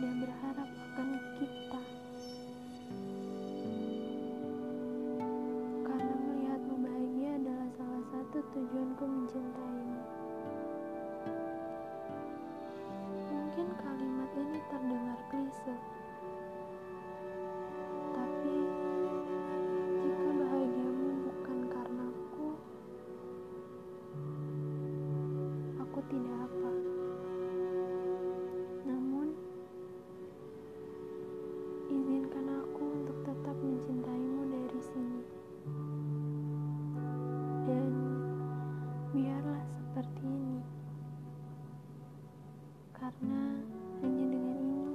tidak berharap akan kita. Karena melihatmu bahagia adalah salah satu tujuanku mencintaimu. Karena hanya dengan ini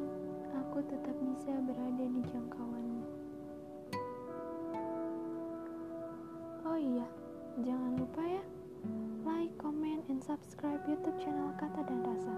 aku tetap bisa berada di jangkauanmu. Oh iya, jangan lupa ya, like, comment, and subscribe YouTube channel Kata dan Rasa.